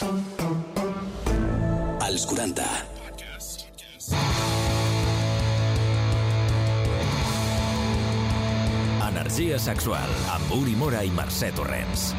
Als 40. Energia sexual amb Uri Mora i Mercè Torrents.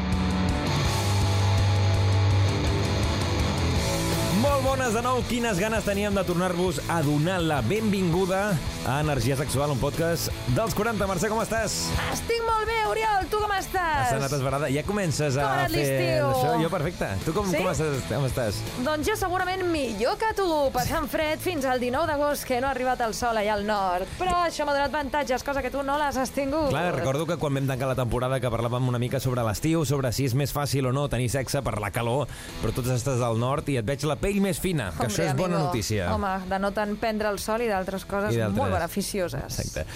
Molt bones de nou. Quines ganes teníem de tornar-vos a donar la benvinguda a Energia Sexual, un podcast dels 40. Mercè, com estàs? Estic molt bé, Oriol. Tu com estàs? Has anat esbarada. Ja comences a fer això. Jo, perfecte. Tu com, Sí? com, estàs, com estàs? Doncs jo segurament millor que tu, passant fred fins al 19 d'agost, que no ha arribat el sol allà al nord. Però això m'ha donat avantatges, cosa que tu no l'has tingut. Clar, recordo que quan vam tancar la temporada que parlàvem una mica sobre l'estiu, sobre si és més fàcil o no tenir sexe per la calor, però tots estàs al nord i et veig la pell més fina, que això és bona amigo. notícia. Home, de no tant prendre el sol i d'altres coses I molt beneficioses. Exacte.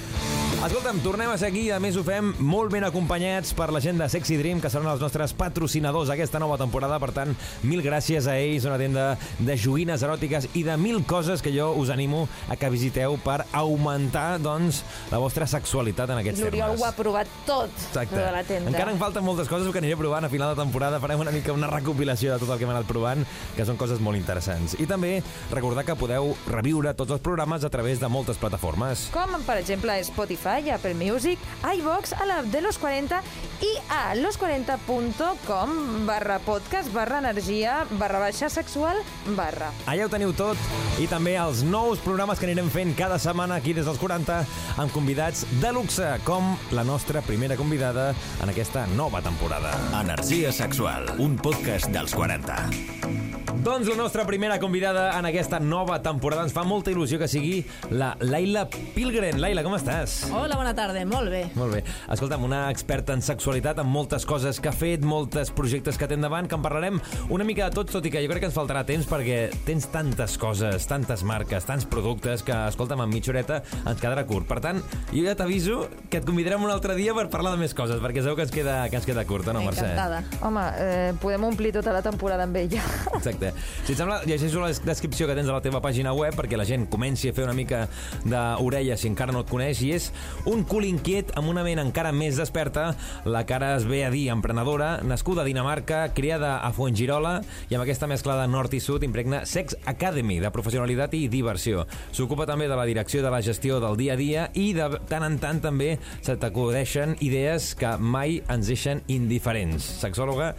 Escolta'm, tornem a ser aquí, a més ho fem molt ben acompanyats per la gent de Sexy Dream, que seran els nostres patrocinadors aquesta nova temporada, per tant, mil gràcies a ells, una tenda de joguines eròtiques i de mil coses que jo us animo a que visiteu per augmentar, doncs, la vostra sexualitat en aquests L'Oriol termes. ho ha provat tot, Exacte. de la tenda. Encara em falten moltes coses que aniré provant a final de temporada. Farem una mica una recopilació de tot el que hem anat provant, que són coses molt interessants. I també recordar que podeu reviure tots els programes a través de moltes plataformes. Com, per exemple, Spotify, Apple Music, iVox, a l'app de Los 40 i a los40.com barra podcast barra energia barra baixa sexual barra. Allà ho teniu tot i també els nous programes que anirem fent cada setmana aquí des dels 40 amb convidats de luxe, com la nostra primera convidada en aquesta nova temporada. Energia sexual, un podcast dels 40. Doncs la nostra primera convidada en aquesta nova temporada ens fa molta il·lusió que sigui la Laila Pilgren. Laila, com estàs? Hola, bona tarda, molt bé. Molt bé. Escolta'm, una experta en sexualitat, amb moltes coses que ha fet, moltes projectes que té endavant, que en parlarem una mica de tots, tot i que jo crec que ens faltarà temps perquè tens tantes coses, tantes marques, tants productes, que, escolta'm, en mitja horeta ens quedarà curt. Per tant, jo ja t'aviso que et convidarem un altre dia per parlar de més coses, perquè sabeu que ens queda, que ens queda curta, no, Mercè? Encantada. Home, eh, podem omplir tota la temporada amb ella. Exacte. Si et sembla, llegeixo la descripció que tens a la teva pàgina web perquè la gent comenci a fer una mica d'orella si encara no et coneix i és un cul inquiet amb una ment encara més desperta. La cara es ve a dir emprenedora, nascuda a Dinamarca, criada a Fuengirola i amb aquesta mescla de nord i sud impregna Sex Academy de professionalitat i diversió. S'ocupa també de la direcció de la gestió del dia a dia i de tant en tant també se t'acudeixen idees que mai ens deixen indiferents. Sexòloga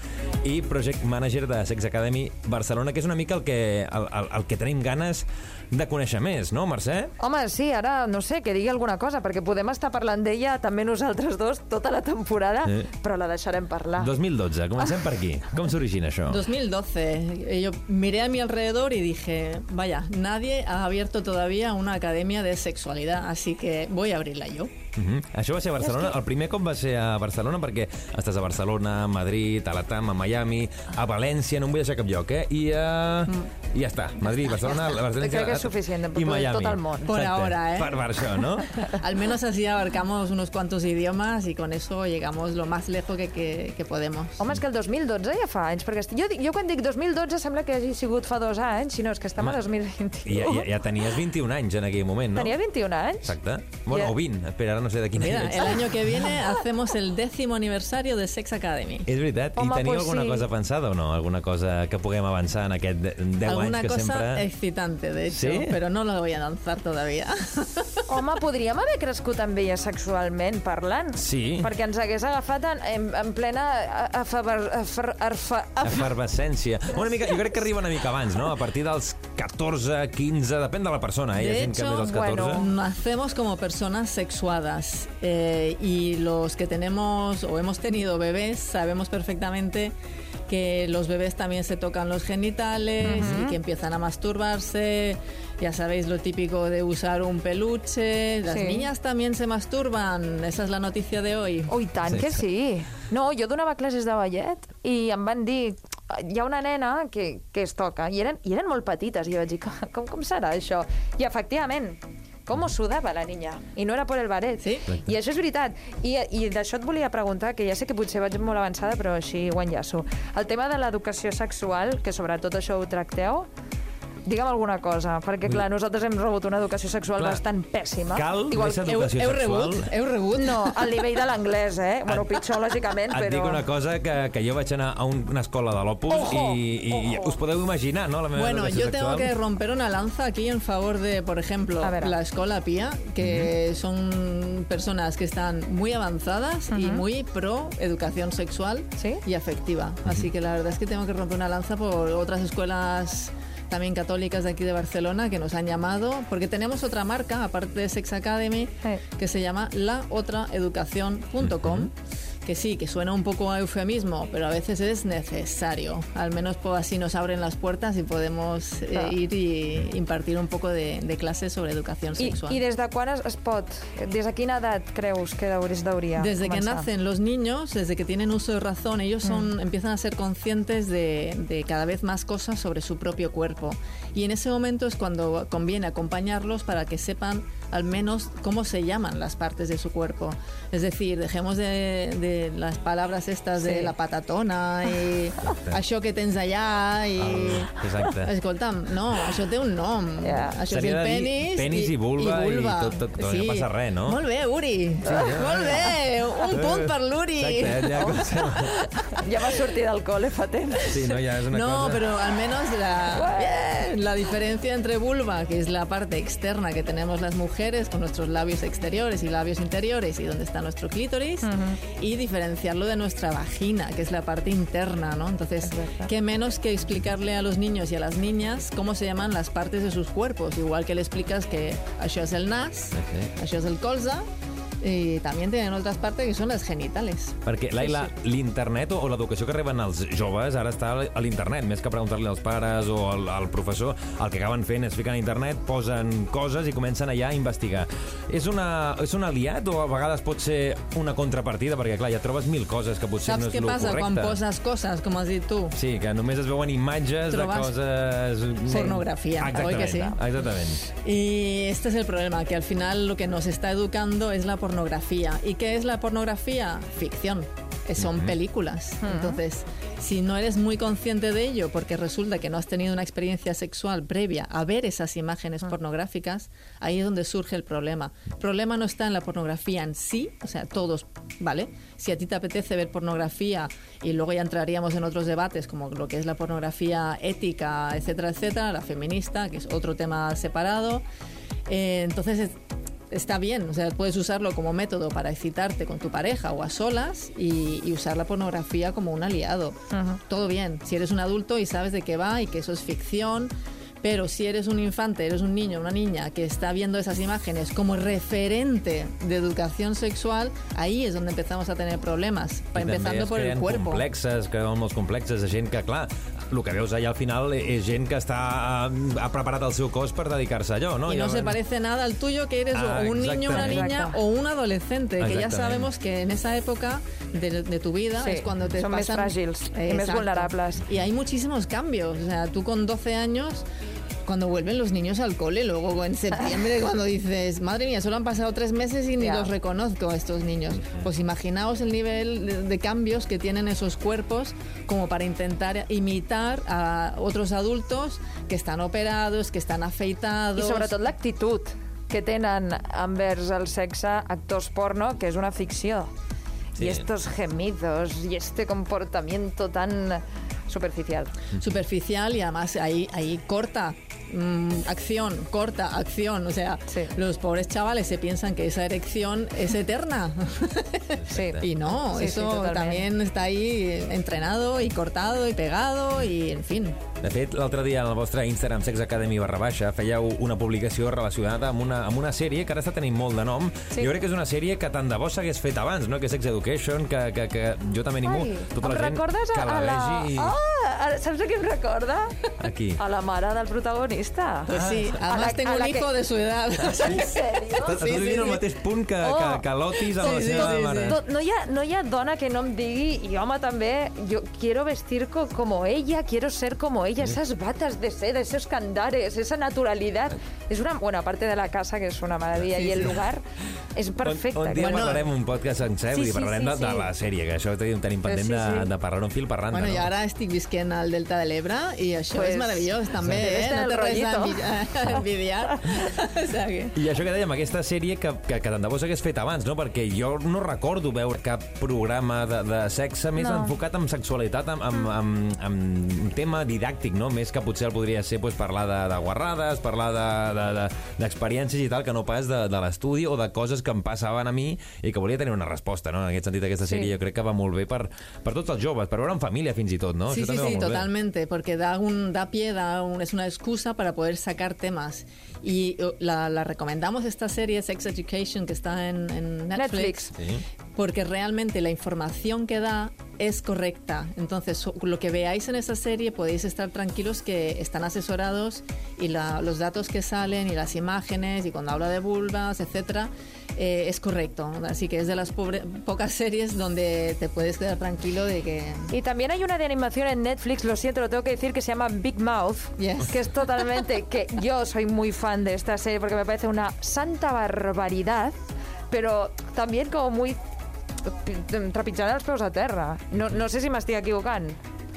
i project manager de Sex Academy Barcelona, que és una mica el que, el, el, el que tenim ganes de conèixer més, no, Mercè? Home, sí, ara, no sé, que digui alguna cosa, perquè podem estar parlant d'ella també nosaltres dos tota la temporada, Sí. però la deixarem parlar. 2012, comencem per aquí. Com s'origina això? 2012, eh, yo miré a mi alrededor y dije, vaya, nadie ha abierto todavía una academia de sexualidad, así que voy a abrirla yo. Uh -huh. Això va ser a Barcelona? El primer cop va ser a Barcelona perquè estàs a Barcelona, a Madrid, a Latam, a Miami, a València, no em vull deixar cap lloc, eh? I, uh, i ja està. Madrid, Barcelona, València... Crec que és suficient per i tot Miami. el món. Por Exacte. ahora, ¿eh? Per, per això, no? Al menos así abarcamos unos cuantos idiomas y con eso llegamos lo más lejos que, que, que podemos. Home, és que el 2012 ja fa anys, perquè jo, jo quan dic 2012 sembla que hagi sigut fa dos anys, si no, és que estem a 2021. I ja, ja, ja tenies 21 anys en aquell moment, no? Tenia 21 anys? Exacte. Bueno, Ja. o 20. Espera, ara no sé de quin Mira, any ets. el año que viene hacemos el décimo aniversario de Sex Academy. És veritat. Home, I teniu pues alguna sí. cosa pensada o no? Alguna cosa que puguem avançar en aquest 10 Alguna anys que cosa sempre... excitante, de hecho, ¿Sí? pero no lo voy a lanzar todavía. Home, podríem haver crescut amb ella sexualment parlant. Sí. Perquè ens hagués agafat en, en, en plena afer, arfa, af, Efervescència. Una mica, jo crec que arriba una mica abans, no? A partir dels 14, 15, depèn de la persona, eh? Hi ha De gent que hecho, més als 14... bueno, Nacemos como personas sexuadas eh, y los que tenemos o hemos tenido bebés sabemos perfectamente que los bebés también se tocan los genitales y que empiezan a masturbarse. Ya sabéis lo típico de usar un peluche. Las Sí. niñas también se masturban. Esa es la noticia de hoy. Oh, i tant Sí. sí. que sí. No, jo donava classes de ballet i em van dir hi ha una nena que, que es toca i eren, i eren molt petites i jo vaig dir com, com serà això? I efectivament com sudava la niña. I no era per el baret. Sí. I això és veritat. I, i d'això et volia preguntar, que ja sé que potser vaig molt avançada, però així ho enllaço. El tema de l'educació sexual, que sobretot això ho tracteu, Digue'm alguna cosa, perquè clar, nosaltres hem rebut una educació sexual Clar. bastant pèssima. Cal Igual més Heu, educació heu sexual? rebut? Heu rebut? No, al nivell de l'anglès, eh? Bueno, pitjor, lògicament, Et però... dic una cosa, que, que jo vaig anar a un, una escola de l'Opus i, i, ojo. us podeu imaginar, no?, la meva Bueno, educació yo tengo sexual. que romper una lanza aquí en favor de, por ejemplo, la Escola Pía, que son personas que están muy avanzadas y muy pro educación sexual ¿Sí? y afectiva. Así que la verdad es que tengo que romper una lanza por otras escuelas también católicas de aquí de Barcelona que nos han llamado, porque tenemos otra marca, aparte de Sex Academy, que se llama laotraeducación.com. Que sí, que suena un poco a eufemismo, pero a veces es necesario. Al menos pues, así nos abren las puertas y podemos eh, Clar. ir y impartir un poco de, de clases sobre educación sexual. I des de quan es, es pot? Des de quina edat creus que hauries Desde que nacen los niños, desde que tienen uso de razón, ellos son, empiezan a ser conscientes de, de cada vez más cosas sobre su propio cuerpo. Y en ese momento es cuando conviene acompañarlos para que sepan al menos cómo se llaman las partes de su cuerpo. Es decir, dejemos de, de las palabras estas de Sí. la patatona y això que tens allà i... Exacte. Escolta'm, no, això té un nom. Ja. Això Seria és de el penis, penis i vulva i tot- tot- no passa res, no? Molt bé, Uri. Molt bé, un punt per l'Uri. Exacte, ja, Ja va sortir del col·le fa temps. sí, no, ja és una No, cosa... pero al menos la, bien, la diferencia entre vulva, que es la parte externa que tenemos las mujeres con nuestros labios exteriores y labios interiores y donde está nuestro clítoris, y diferenciarlo de nuestra vagina, que es la parte interna, ¿no? Entonces, qué menos que explicarle a los niños y a las niñas cómo se llaman las partes de sus cuerpos, igual que le explicas que això es el nas, això es el colze, y también tienen otras partes que son las genitales. Perquè, Laila, l'internet o, l'educació que reben els joves ara està a l'internet, més que preguntar-li als pares o al, al professor, el que acaben fent és ficar a internet, posen coses i comencen allà a investigar. És, una, és un aliat o a vegades pot ser una contrapartida? Perquè, clar, ja trobes mil coses que potser Saps no és què lo passa correcte. quan poses coses, com has dit tu? Sí, que només es veuen imatges Trobes de coses... pornografía, Exactament, oi que sí? Exactament. Y este es el problema, que al final lo que nos está educando es la pornografía. ¿Y qué es la pornografía? Ficción. Son películas. Entonces, si no eres muy consciente de ello, porque resulta que no has tenido una experiencia sexual previa a ver esas imágenes pornográficas, ahí es donde surge el problema. El problema no está en la pornografía en sí, o sea, todos, ¿vale? Si a ti te apetece ver pornografía y luego ya entraríamos en otros debates como lo que es la pornografía ética, etcétera, etcétera, la feminista, que es otro tema separado, eh, entonces es- está bien, o sea, puedes usarlo como método para excitarte con tu pareja o a solas y, y usar la pornografía como un aliado. Todo bien, si eres un adulto y sabes de qué va y que eso es ficción, pero si eres un infante, eres un niño, una niña que está viendo esas imágenes como referente de educación sexual, ahí es donde empezamos a tener problemes, I empezando por el creen cuerpo. complexes, creuen molts complexes de gent que, clar, el que veus allà al final és gent que està, ha preparat el seu cos per dedicar-se a allò, no? Y no Llavors- se parece nada al tuyo que eres Ah, un niño, una niña o un adolescente, que ya sabemos que en esa época de, de tu vida Sí, es cuando te son más pasan... frágiles y más vulnerables. Y hay muchísimos cambios. O sea, tú con 12 años... Cuando vuelven los niños al cole, luego en septiembre, cuando dices, madre mía, solo han pasado tres meses y ni Ya. los reconozco a estos niños. Pues imaginaos el nivel de, de cambios que tienen esos cuerpos como para intentar imitar a otros adultos que están operados, que están afeitados. I sobretot l'actitud que tenen envers el sexe actors porno, que és una ficció. Sí. Y estos gemidos y este comportamiento tan superficial. superficial y además ahí, ahí corta mm, acción, corta acción. O sea, Sí. los pobres chavales se piensan que esa erección es eterna. Sí. y no, Sí, eso también está ahí entrenado y cortado y pegado y en fin. De fet, l'altre dia en el vostre Instagram Sex Academy barra baixa fèieu una publicació relacionada amb una, amb una sèrie que ara està tenint molt de nom. Sí. Jo crec que és una sèrie que tant de bo s'hagués fet abans, no? que Sex Education, que, que, que jo també animo Ai, tota em la gent recordes que a, la a la... vegi i... Ah, saps a qui em recorda? Aquí. A la mare del protagonista. Pues sí, A además la- tengo a un hijo que- de su edad. En sèrio? Estàs sí, sí, vivint sí, al sí. mateix punt que, Oh. que, que l'Otis amb Sí, la sí, seva sí, sí. mare. No, no, hi ha, no hi ha dona que no em digui i home també, yo quiero vestir co- como ella, quiero ser como ella, esas batas de seda, esos candares, esa naturalidad. Es una, bueno, aparte de la casa, que es una maravilla, Sí, y el sí. lugar es perfecte. Un, un dia Bueno. parlarem un podcast sencer Sí, sí, sí, parlarem sí, de, de sí. la sèrie, que això tenim, tenim pendent sí, de, sí. de parlar un fil per randa. Bueno, y no? ahora estic estic visquent al Delta de l'Ebre i això Pues, és meravellós també, sí. eh? No el té res a envidiar. o sigui que... I això que dèiem, aquesta sèrie que, que, que tant de bo s'hagués fet abans, no? Perquè jo no recordo veure cap programa de, de sexe més No. enfocat en sexualitat, amb, amb, amb, amb un tema didàctic, no? Més que potser el podria ser pues, parlar de, de guarrades, parlar d'experiències de, de, d'experiències i tal, que no pas de, de l'estudi o de coses que em passaven a mi i que volia tenir una resposta, no? En aquest sentit, aquesta sèrie Sí. jo crec que va molt bé per, per tots els joves, per veure en família fins i tot, no? Sí, Això sí, sí, bé. totalmente, porque da, un, da pie, da un- es una excusa para poder sacar temas. Y uh, la, la recomendamos esta serie, Sex Education, que está en, en Netflix, Netflix. Sí. porque realmente la información que da es correcta. Entonces, so- lo que veáis en esa serie podéis estar tranquilos que están asesorados y la- los datos que salen y las imágenes y cuando habla de vulvas, etcétera, eh, es correcto. Así que es de las pobre- pocas series donde te puedes quedar tranquilo de que Y también hay una de animación en Netflix, lo siento, lo tengo que decir, que se llama Big Mouth, Yes. que es totalmente, que yo soy muy fan de esta serie porque me parece una santa barbaridad, pero también como muy trepitjant els peus a terra. No, no sé si m'estic equivocant.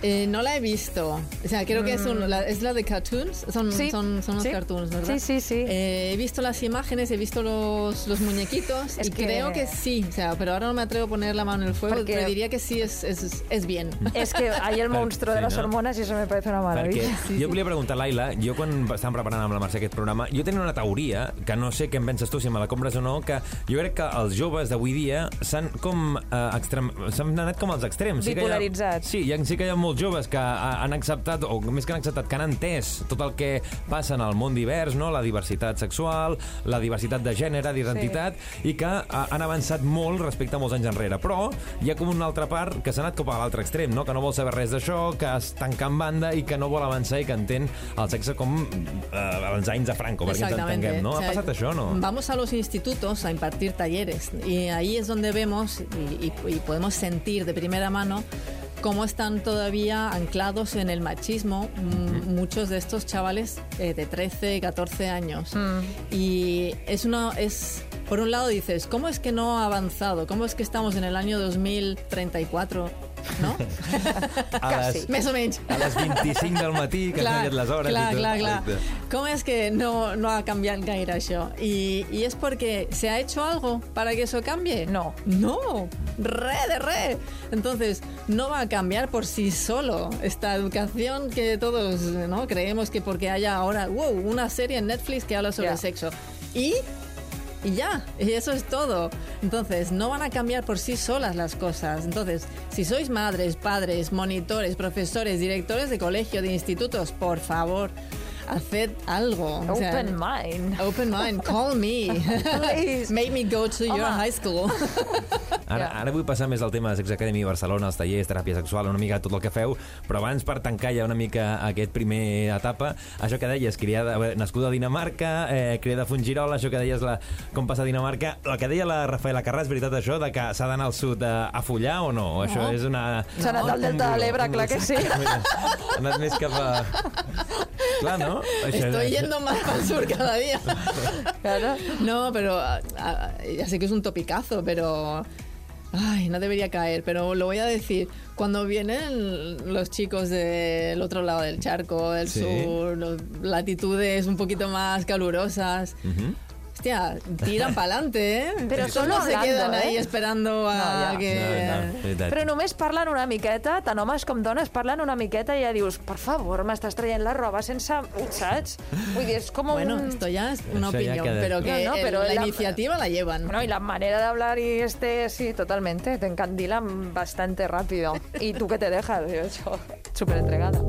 Eh, no la he visto. O sea, creo que es, un- la, es la de cartoons. Son, Mm. Sí, son, son los sí. cartoons, ¿verdad? Sí, sí, sí. Eh, he visto las imágenes, he visto los, los muñequitos Es y que- creo que sí. O sea, pero ahora no me atrevo a poner la mano en el fuego. Porque- Pero diría que sí, es, es, es bien. Es que hay el monstruo de Sí, las no? hormonas y eso me parece una Perquè maravilla. jo volia preguntar, Laila, jo quan estàvem preparant amb la Mercè aquest programa, jo tenia una teoria, que no sé què en penses tu, si me la compres o no, que jo crec que els joves d'avui dia s'han com eh, extrem... s'han anat com als extrems. que hi ha- Bipolaritzats. Sí, hi ha, sí que hi ha molts joves que ha- han acceptat, o més que han acceptat, que han entès tot el que passa en el món divers, no? la diversitat sexual, la diversitat de gènere, d'identitat, i que ha- han avançat molt respecte a molts anys enrere. Però hi ha com una altra part que s'ha anat cap a l'altre extrem, no? que no vol saber res d'això, que es tanca en banda i que no vol avançar i que entén el sexe com eh, els anys de Franco, perquè ens entenguem. No? O Ha passat això, no? Vamos a los institutos a impartir talleres y ahí es donde vemos y, y- y podemos sentir de primera mano cómo están todavía anclados en el machismo mm, muchos de estos chavales eh, de 13, 14 años. Y es una... Es, por un lado dices, ¿cómo es que no ha avanzado? ¿Cómo es que estamos en el año 2034? ¿No? A les, Més o menys. a les 25 del matí, que han canviat les hores clar, i tot. clar, clar. Exacte. ¿Cómo es que no, no ha cambiado gaire això? Y, y es porque se ha hecho algo para que eso cambie. No. No, re de re. Entonces, no va a cambiar por sí solo esta educación que todos ¿no? creemos que porque haya ahora wow, una serie en Netflix que habla sobre Ya. sexo. Y y ya, y eso es todo. Entonces, no van a cambiar por sí solas las cosas. Entonces, si sois madres, padres, monitores, profesores, directores de colegio, de institutos, por favor, haced algo. O sea, Open mind. Open mind, call me. Please. Make me go to your Home. high school. Ara, Ja. ara vull passar més al tema de Sex Academy Barcelona, els tallers, teràpia sexual, una mica tot el que feu, però abans, per tancar ja una mica aquest primer etapa, això que deies, criada, nascuda a Dinamarca, eh, criada a Fungirola, això que deies, la, com passa a Dinamarca, el que deia la Rafaela Carrà, és veritat això, de que s'ha d'anar al sud a, a follar o no? O això és una... S'ha anat al Delta de l'Ebre, clar que sí. Ha anat més cap a... No? Estoy yendo más al sur cada día. Claro. No, pero ah, ah, ya sé que es un topicazo, pero... Ay, no debería caer, pero lo voy a decir. Cuando vienen los chicos del otro lado del charco, del Sí. sur, latitudes un poquito más calurosas. Hostia, tiran para adelante, ¿eh? Pero Estos solo no se hablando, quedan ¿eh? ahí esperando a No, ya. que... No, no. Però només parlen una miqueta, tant homes com dones parlen una miqueta i ja dius, per favor, m'estàs traient la roba sense... Saps? Vull dir, és com Bueno, un... esto ya es una Eso opinión, queda- pero que No, no, el- la, la- iniciativa la llevan. No, y la manera de hablar y este, sí, totalmente, te encandilan bastante rápido. ¿Y tú qué te dejas? Yo, yo súper entregada.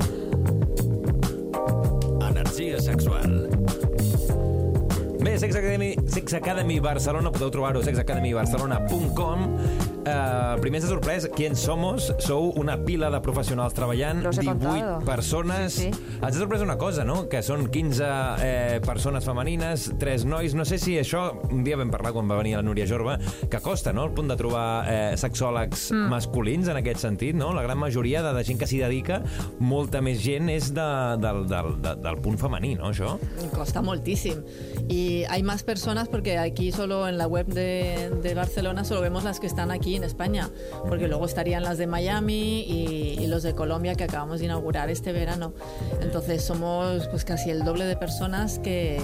Energia sexual. Bé, Sex Academy, Sex Academy Barcelona, podeu trobar-ho a sexacademybarcelona.com. Uh, primer ens ha sorprès qui en somos. Sou una pila de professionals treballant, Los he 18 contado. persones. Sí, sí. Ens ha sorprès una cosa, no? Que són 15 eh, persones femenines, 3 nois. No sé si això, un dia vam parlar quan va venir la Núria Jorba, que costa, no?, el punt de trobar eh, sexòlegs mm. masculins en aquest sentit, no? La gran majoria de, de gent que s'hi dedica, molta més gent és de, del, del, del, del punt femení, no, això? Costa moltísimo. Y hay más personas porque aquí solo en la web de, de Barcelona solo vemos las que están aquí en España, porque luego estarían las de Miami y, y los de Colombia que acabamos de inaugurar este verano. Entonces somos pues casi el doble de personas que...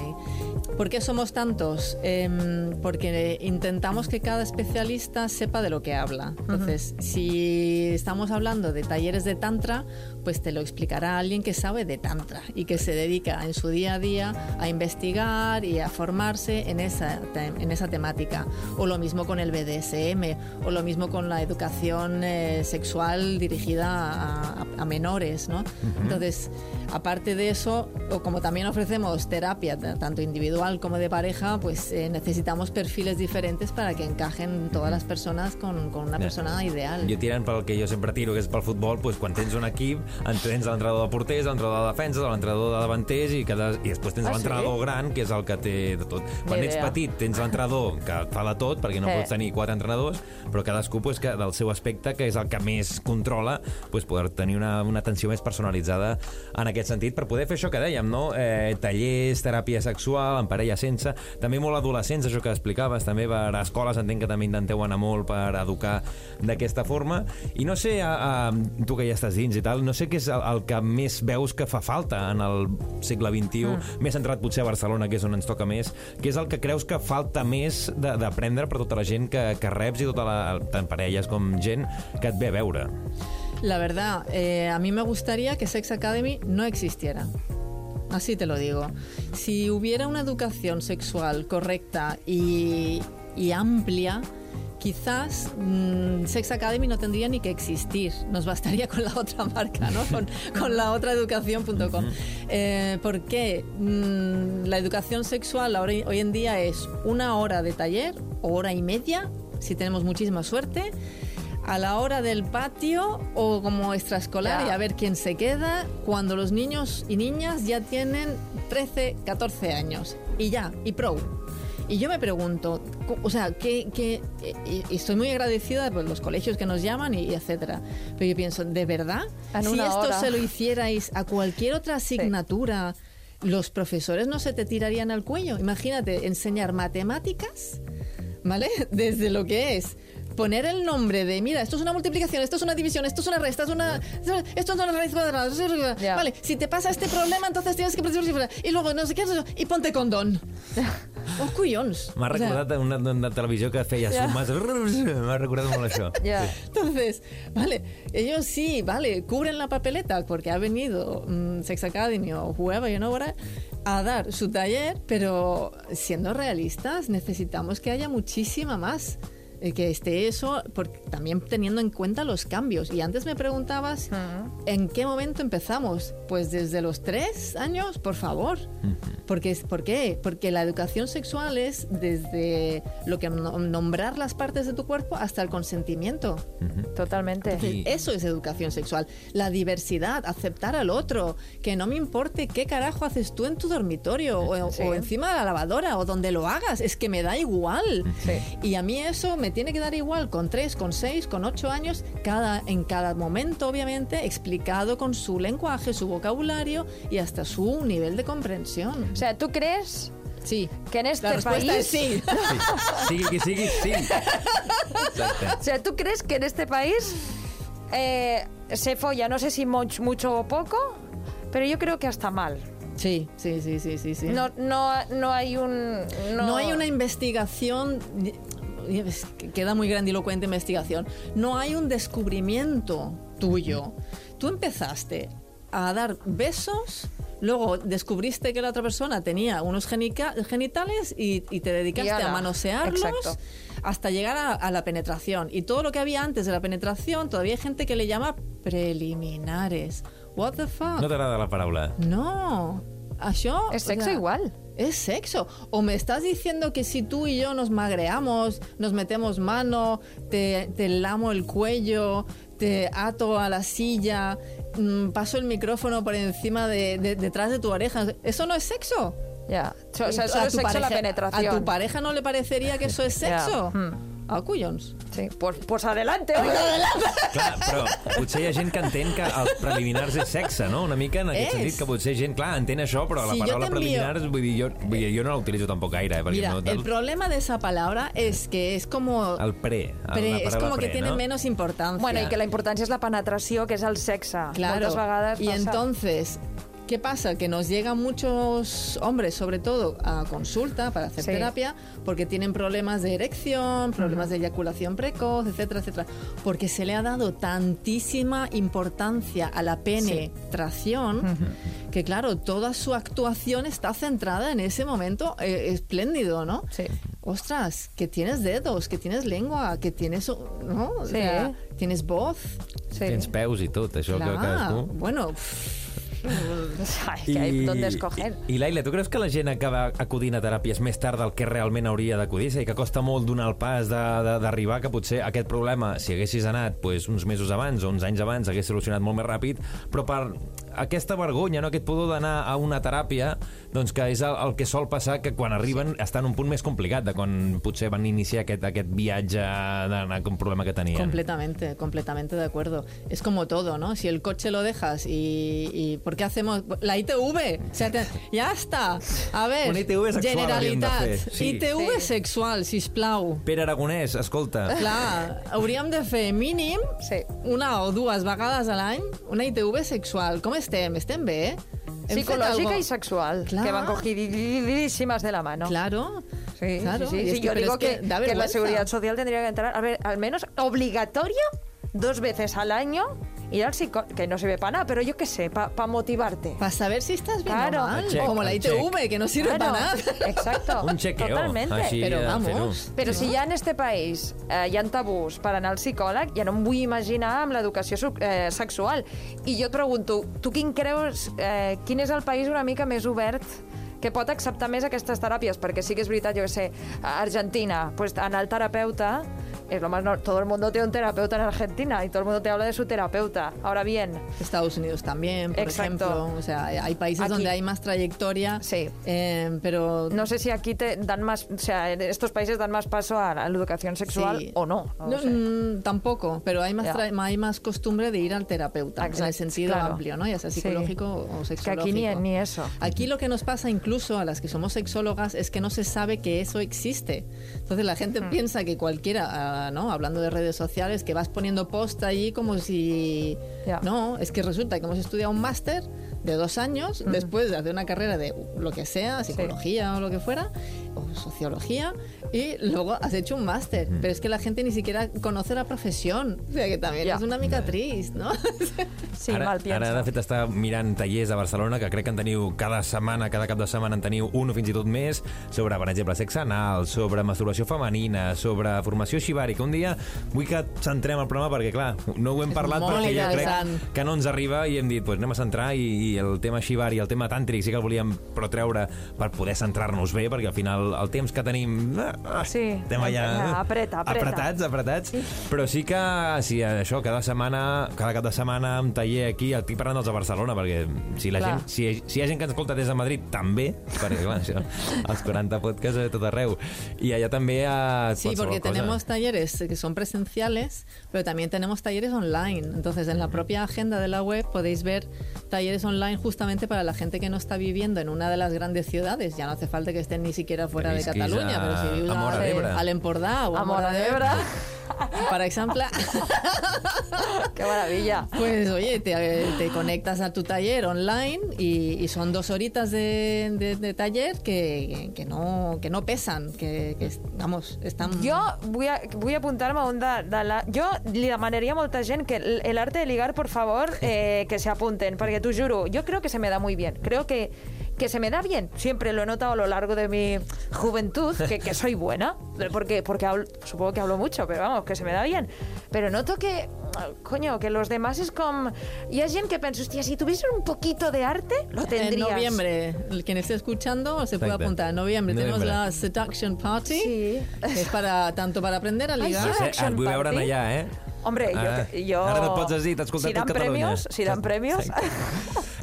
¿Por qué somos tantos? Em, porque intentamos que cada especialista sepa de lo que habla. Entonces, si estamos hablando de talleres de Tantra, pues te lo explicará alguien que sabe de Tantra y que se dedica en su día a día a investigar y a formarse en esa, en esa temática. O lo mismo con el BDSM, o lo mismo con la educación eh, sexual dirigida a, a- a menores, ¿no? Entonces, aparte de eso, o como también ofrecemos terapia, tanto individual como de pareja, pues eh, necesitamos perfiles diferentes para que encajen todas las personas con, con una Ja. persona ideal. Jo tirant pel que jo sempre tiro, que és pel futbol, doncs, quan tens un equip, en tens l'entrenador de porters, l'entrenador de defenses, l'entrenador de davanters i, cada, i després tens Ah, l'entrenador sí? gran, que és el que té de tot. Quan ets petit, tens l'entrenador que fa de tot, perquè no Eh. pots tenir quatre entrenadors, però cadascú pues, que del seu aspecte, que és el que més controla, pues, poder tenir una, una atenció més personalitzada en aquest sentit, per poder fer això que dèiem, no? Eh, tallers, teràpia sexual, en parella sense, també molt adolescents, això que explicaves, també per a escoles entenc que també intenteu anar molt per educar d'aquesta forma, i no sé, a, a, tu que ja estàs dins i tal, no sé què és el, el que més veus que fa falta en el segle XXI, mm. més centrat potser a Barcelona, que és on ens toca més, que és el que creus que falta més de- d'aprendre per tota la gent que, que reps i tota la, tant parelles com gent que et ve a veure. La verdad, eh, a mí me gustaría que Sex Academy no existiera. Así te lo digo. Si hubiera una educación sexual correcta y, y amplia, quizás mm, Sex Academy no tendría ni que existir. Nos bastaría con la otra marca, ¿no? Con, con la otra educación.com. Eh, ¿Por qué? Mm, la educación sexual ahora, hoy en día es una hora de taller o hora y media, si tenemos muchísima suerte a la hora del patio o como extraescolar Ya. y a ver quién se queda cuando los niños y niñas ya tienen 13, 14 años. Y ya, y pro. Y yo me pregunto, o sea, que, que y- y estoy muy agradecida por los colegios que nos llaman y, y etcétera. Pero yo pienso, ¿de verdad? Si esto hora. se lo hicierais a cualquier otra asignatura, los profesores no se te tirarían al cuello. Imagínate, enseñar matemáticas ¿vale? Desde lo que es poner el nombre de, mira, esto es una multiplicación, esto es una división, esto es una resta, esto es una, esto es una raíz cuadrada, Ya. vale, si te pasa este problema, entonces tienes que y luego no sé qué, y ponte condón. Oh, collons. M'ha O sea, recordat una, una televisió que feia Ja. sumes... M'ha recordat molt això. Ja. Entonces, vale, ellos sí, vale, cubren la papeleta porque ha venido mm, Sex Academy o whoever, you know what, a dar su taller, pero siendo realistas, necesitamos que haya muchísima más. Eh, Que esté eso, porque, también teniendo en cuenta los cambios. Y antes me preguntabas, ¿en qué momento empezamos? Pues desde los tres años, por favor. Porque, es- ¿Por qué? Porque la educación sexual es desde lo que no- nombrar las partes de tu cuerpo hasta el consentimiento. Totalmente. Entonces, eso es educación sexual. La diversidad, aceptar al otro, que no me importe qué carajo haces tú en tu dormitorio o, Sí. o encima de la lavadora o donde lo hagas, es que me da igual. Sí. Y a mí eso me tiene que dar igual con tres, con seis, con ocho años, cada, en cada momento, obviamente, explicado con su lenguaje, su vocabulario y hasta su nivel de comprensión. O sea, ¿tú crees Sí. que en este La país... es sí. Sí, sigui, sí. Exacte. O sea, ¿tú crees que en este país eh, se folla, no sé si much- mucho o poco, pero yo creo que hasta mal? Sí, sí, sí, sí, sí. sí. No, no, no hay un... No, hay una investigación, queda muy grandilocuente investigación, no hay un descubrimiento tuyo. Tú empezaste a dar besos, luego descubriste que la otra persona tenía unos genica- genitales y, y te dedicaste Y a manosearlos exacto. hasta llegar a, a la penetración. Y todo lo que había antes de la penetración, todavía hay gente que le llama preliminares. What the fuck? No t'agrada la paraula? No. Això, Es o sexo sea, igual. Es sexo. O me estás diciendo que si tú y yo nos magreamos, nos metemos mano, te, te lamo el cuello, te ato a la silla, mm, paso el micrófono por encima de, de- detrás de tu oreja, ¿eso no es sexo? Ya. O sea, A solo es sexo la pareja- penetración. ¿A tu pareja no le parecería que eso es sexo? Hmm. Ah, collons. Sí, pues, pues adelante, oiga, adelante. Clar, però potser hi ha gent que entén que els preliminars és sexe, no? Una mica en aquest És. sentit, que potser gent, clar, entén això, però la Si jo paraula preliminars, vull dir, jo, vull dir, jo no la utilitzo tampoc gaire, eh, Mira, no... el problema de esa palabra es que es como... El pre, el- pre- la es como que tiene no? menos importancia. Bueno, i que la importància és la penetració, que és el sexe. Claro. Moltes vegades y passa. entonces, ¿qué pasa? Que nos llegan muchos hombres, sobre todo, a consulta para hacer Sí. terapia porque tienen problemas de erección, problemas de eyaculación precoz, etcétera, etcétera. Porque se le ha dado tantísima importancia a la penetración que, claro, toda su actuación está centrada en ese momento eh, espléndido, ¿no? Sí. Ostras, que tienes dedos, que tienes lengua, que tienes, ¿no? O Sí. sea, tienes voz. Sí. Tens peus i tot, això que cadascú... bueno, pff, Ai, que hay donde escoger. I, I Laila, tu creus que la gent acaba acudint a teràpies més tard del que realment hauria d'acudir? És a dir, que costa molt donar el pas d'arribar, que potser aquest problema, si haguessis anat pues, uns mesos abans o uns anys abans, hagués solucionat molt més ràpid, però per aquesta vergonya, no, aquest pudor d'anar a una teràpia, doncs que és el, el que sol passar que quan arriben està en un punt més complicat de quan potser van iniciar aquest, aquest viatge d'anar amb un problema que tenien. completamente, completamente de acuerdo. Es como todo, ¿no? Si el coche lo dejas y, y ¿por qué hacemos la ITV? O sea, te- ya está. A ver, Una ITV sexual Generalitat, fer, sí. ITV Sí. sexual, sisplau. Pere Aragonès, escolta, Clar, hauríem de fer mínim Sí. una o dues vegades a l'any una ITV sexual. Com estem? Estem bé? Hem fet Psicológica algo? y sexual, Clar. que van cogidísimas de la mano. Claro. Sí, claro. sí, sí, y sí, es que- yo digo es que, que la seguridad social tendría que entrar, a ver, al menos obligatorio, dos veces al año, ir al psicólogo, que no sirve para nada, pero yo qué sé, para motivarte. Para saber si estás bien Claro. o mal. Check, Como la ITV, que no sirve Claro, para nada. Exacto. un chequeo. Totalmente. Així, Però vamos. Però si ja en este país eh, hi ha tabús per anar al psicòleg, ja no em vull imaginar amb l'educació eh, sexual. I jo et pregunto, tu quin creus, eh, quin és el país una mica més obert que pot acceptar més aquestes teràpies? Perquè sí que és veritat, jo què sé, a Argentina, pues anar al terapeuta, es lo más no- todo el mundo tiene un terapeuta en Argentina y todo el mundo te habla de su terapeuta. Ahora bien, Estados Unidos también, por Exacto. ejemplo. O sea, hay países Aquí. donde hay más trayectoria. Sí. eh, pero no sé si aquí te dan más, o sea, en estos países dan más paso a la educación sexual Sí. o no. no No, sé. mm, tampoco, pero hay más, tra- hay más costumbre de ir al terapeuta, en el Exacto, sentido claro. amplio, ¿no? ya sea Sí. psicológico o que sexológico. aquí ni, ni eso. Aquí lo que nos pasa incluso a las que somos sexólogas es que no se sabe que eso existe. Entonces la gente Hmm. piensa que cualquiera, ¿no? Hablando de redes sociales, que vas poniendo post allí como si... No, es que resulta que hemos estudiado un máster de dos años después de hacer una carrera de lo que sea, psicología o lo que fuera, o sociología, y luego has hecho un máster. Hmm. Pero es que la gente ni siquiera conoce la profesión. O sea que también Ya. es una mica triste, ¿no? Sí, ara, mal piensa. ara, de fet, està mirant tallers a Barcelona, que crec que en teniu cada setmana, cada cap de setmana en teniu un o fins i tot més, sobre, per exemple, sexe anal, sobre masturbació femenina, sobre formació xibàrica. Un dia vull que centrem el programa perquè, clar, no ho hem És parlat perquè jo crec que no ens arriba i hem dit, pues, anem a centrar i, i el tema xibari, el tema tàntric sí que el volíem però treure per poder centrar-nos bé, perquè al final el temps que tenim... ah, Sí, estem allà... eh, apreta, apreta. Apretats, apretats. Però sí que, sí, això, cada setmana, cada cap de setmana, un taller aquí, estic parlant dels de Barcelona, perquè si la Clar. gent, si, si hi ha gent que ens escolta des de Madrid, també, perquè, clar, això, els 40 podcasts a tot arreu. I allà també a Sí, porque tenemos talleres que son presenciales, pero también tenemos talleres online. Entonces, en la propia agenda de la web podéis ver talleres online justamente para la gente que no está viviendo en una de las grandes ciudades. Ya no hace falta que estén ni siquiera fuera Que de Cataluña, a- pero si vives a Móra d'Ebre. al Empordà o a, A Móra d'Ebre. por ejemplo, Qué maravilla. pues oye, te, te conectas a tu taller online y, y son dos horitas de, de- de taller que, que, no, que no pesan, que, que, vamos, están... Jo vull, a- vull apuntar-me a un de, de la... Jo li demanaria a molta gent que el, el arte de ligar, por favor, eh, que se apunten, porque t'ho juro, yo creo que se me da muy bien. Creo que, que se me da bien. Siempre lo he notado a lo largo de mi juventud, que, que soy buena, porque, porque hablo- supongo que hablo mucho, pero vamos, que se me da bien. Pero noto que, coño, que los demás es como... Hi ha gent que pensa, hostia, si tuviese un poquito de arte, lo En tendrías. noviembre, el quien esté escuchando se puede apuntar. En noviembre, tenemos Noviembre. la Seduction Party, Sí. que es para, tanto para aprender a ligar. sí. Vull veure Party. allà, eh? Hombre, Ara- jo, jo... Ara no et pots dir, t'ha escoltat si dan tot Catalunya. Premios, si dan premios...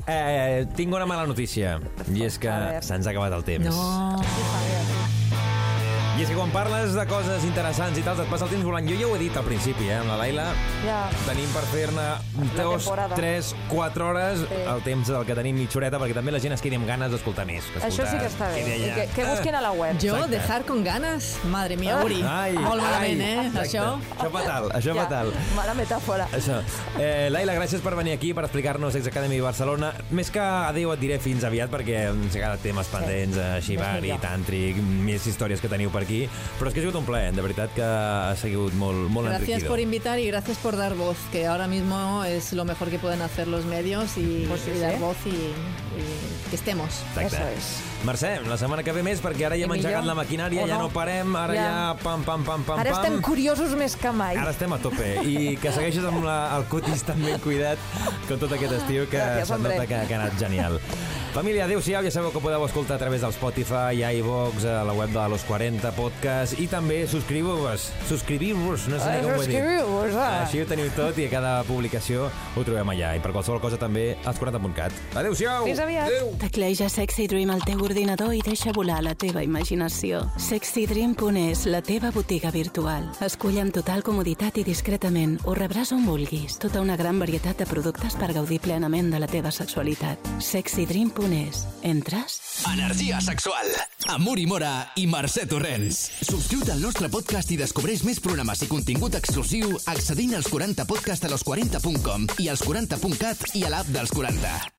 Eh, tinc una mala notícia, i és que se'ns ha acabat el temps. No. I és que quan parles de coses interessants i tal, et passa el temps volant. Jo ja ho he dit al principi, eh, amb la Laila. Ja. Tenim per fer-ne dos, tres, quatre hores Sí. el temps del que tenim mitja horeta, perquè també la gent es quedi amb ganes d'escoltar més. Que Això sí que està bé. I que, que busquin a la web. Jo, Exacte. dejar con ganas. Madre mía, Uri. Ai, Molt malament, ai, eh? exacte. Això. Això fatal, això fatal. Mala metàfora. Això. Eh, Laila, gràcies per venir aquí, per explicar-nos Sex Academy Barcelona. Més que adéu et diré fins aviat, perquè ens ha quedat temes pendents, eh, Shibari, millor. Tàntric, més històries que teniu per aquí. Però és que ha sigut un plaer, de veritat que ha sigut molt, molt Gracias enriquidor. por invitar y gracias por dar voz, que ahora mismo es lo mejor que pueden hacer los medios y, Pues sí, y dar voz y, y que estemos. Exacte. Eso és. Mercè, la setmana que ve més, perquè ara ja hem engegat millor. la maquinària, O ja no. no parem, ara ja, Ja. pam, pam, pam, pam, Ara pam. estem curiosos més que mai. Ara estem a tope. I que segueixis amb la, el cutis tan ben cuidat com tot aquest estiu, que se't nota que, que ha anat genial. Família, adeu-siau, ja sabeu que podeu escoltar a través del Spotify, iVox, a la web de Los 40 Podcast, i també subscriu-vos, subscriviu-vos, no sé Ai, ni com ho he dit. ah. Així ho teniu tot i a cada publicació ho trobem allà. I per qualsevol cosa també als 40.cat. Adeu-siau! Fins aviat. Adeu! Tecleja Sexy Dream al teu ordinador i deixa volar la teva imaginació. SexyDream.es, la teva botiga virtual. Escull amb total comoditat i discretament. Ho rebràs on vulguis. Tota una gran varietat de productes per gaudir plenament de la teva sexualitat. SexyDream.es. Entres? Energia sexual. Amb Uri Mora i Mercè Torrents. Subscriu't al nostre podcast i descobreix més programes i contingut exclusiu accedint als 40 podcast a los40.com i als 40.cat i a l'app dels 40.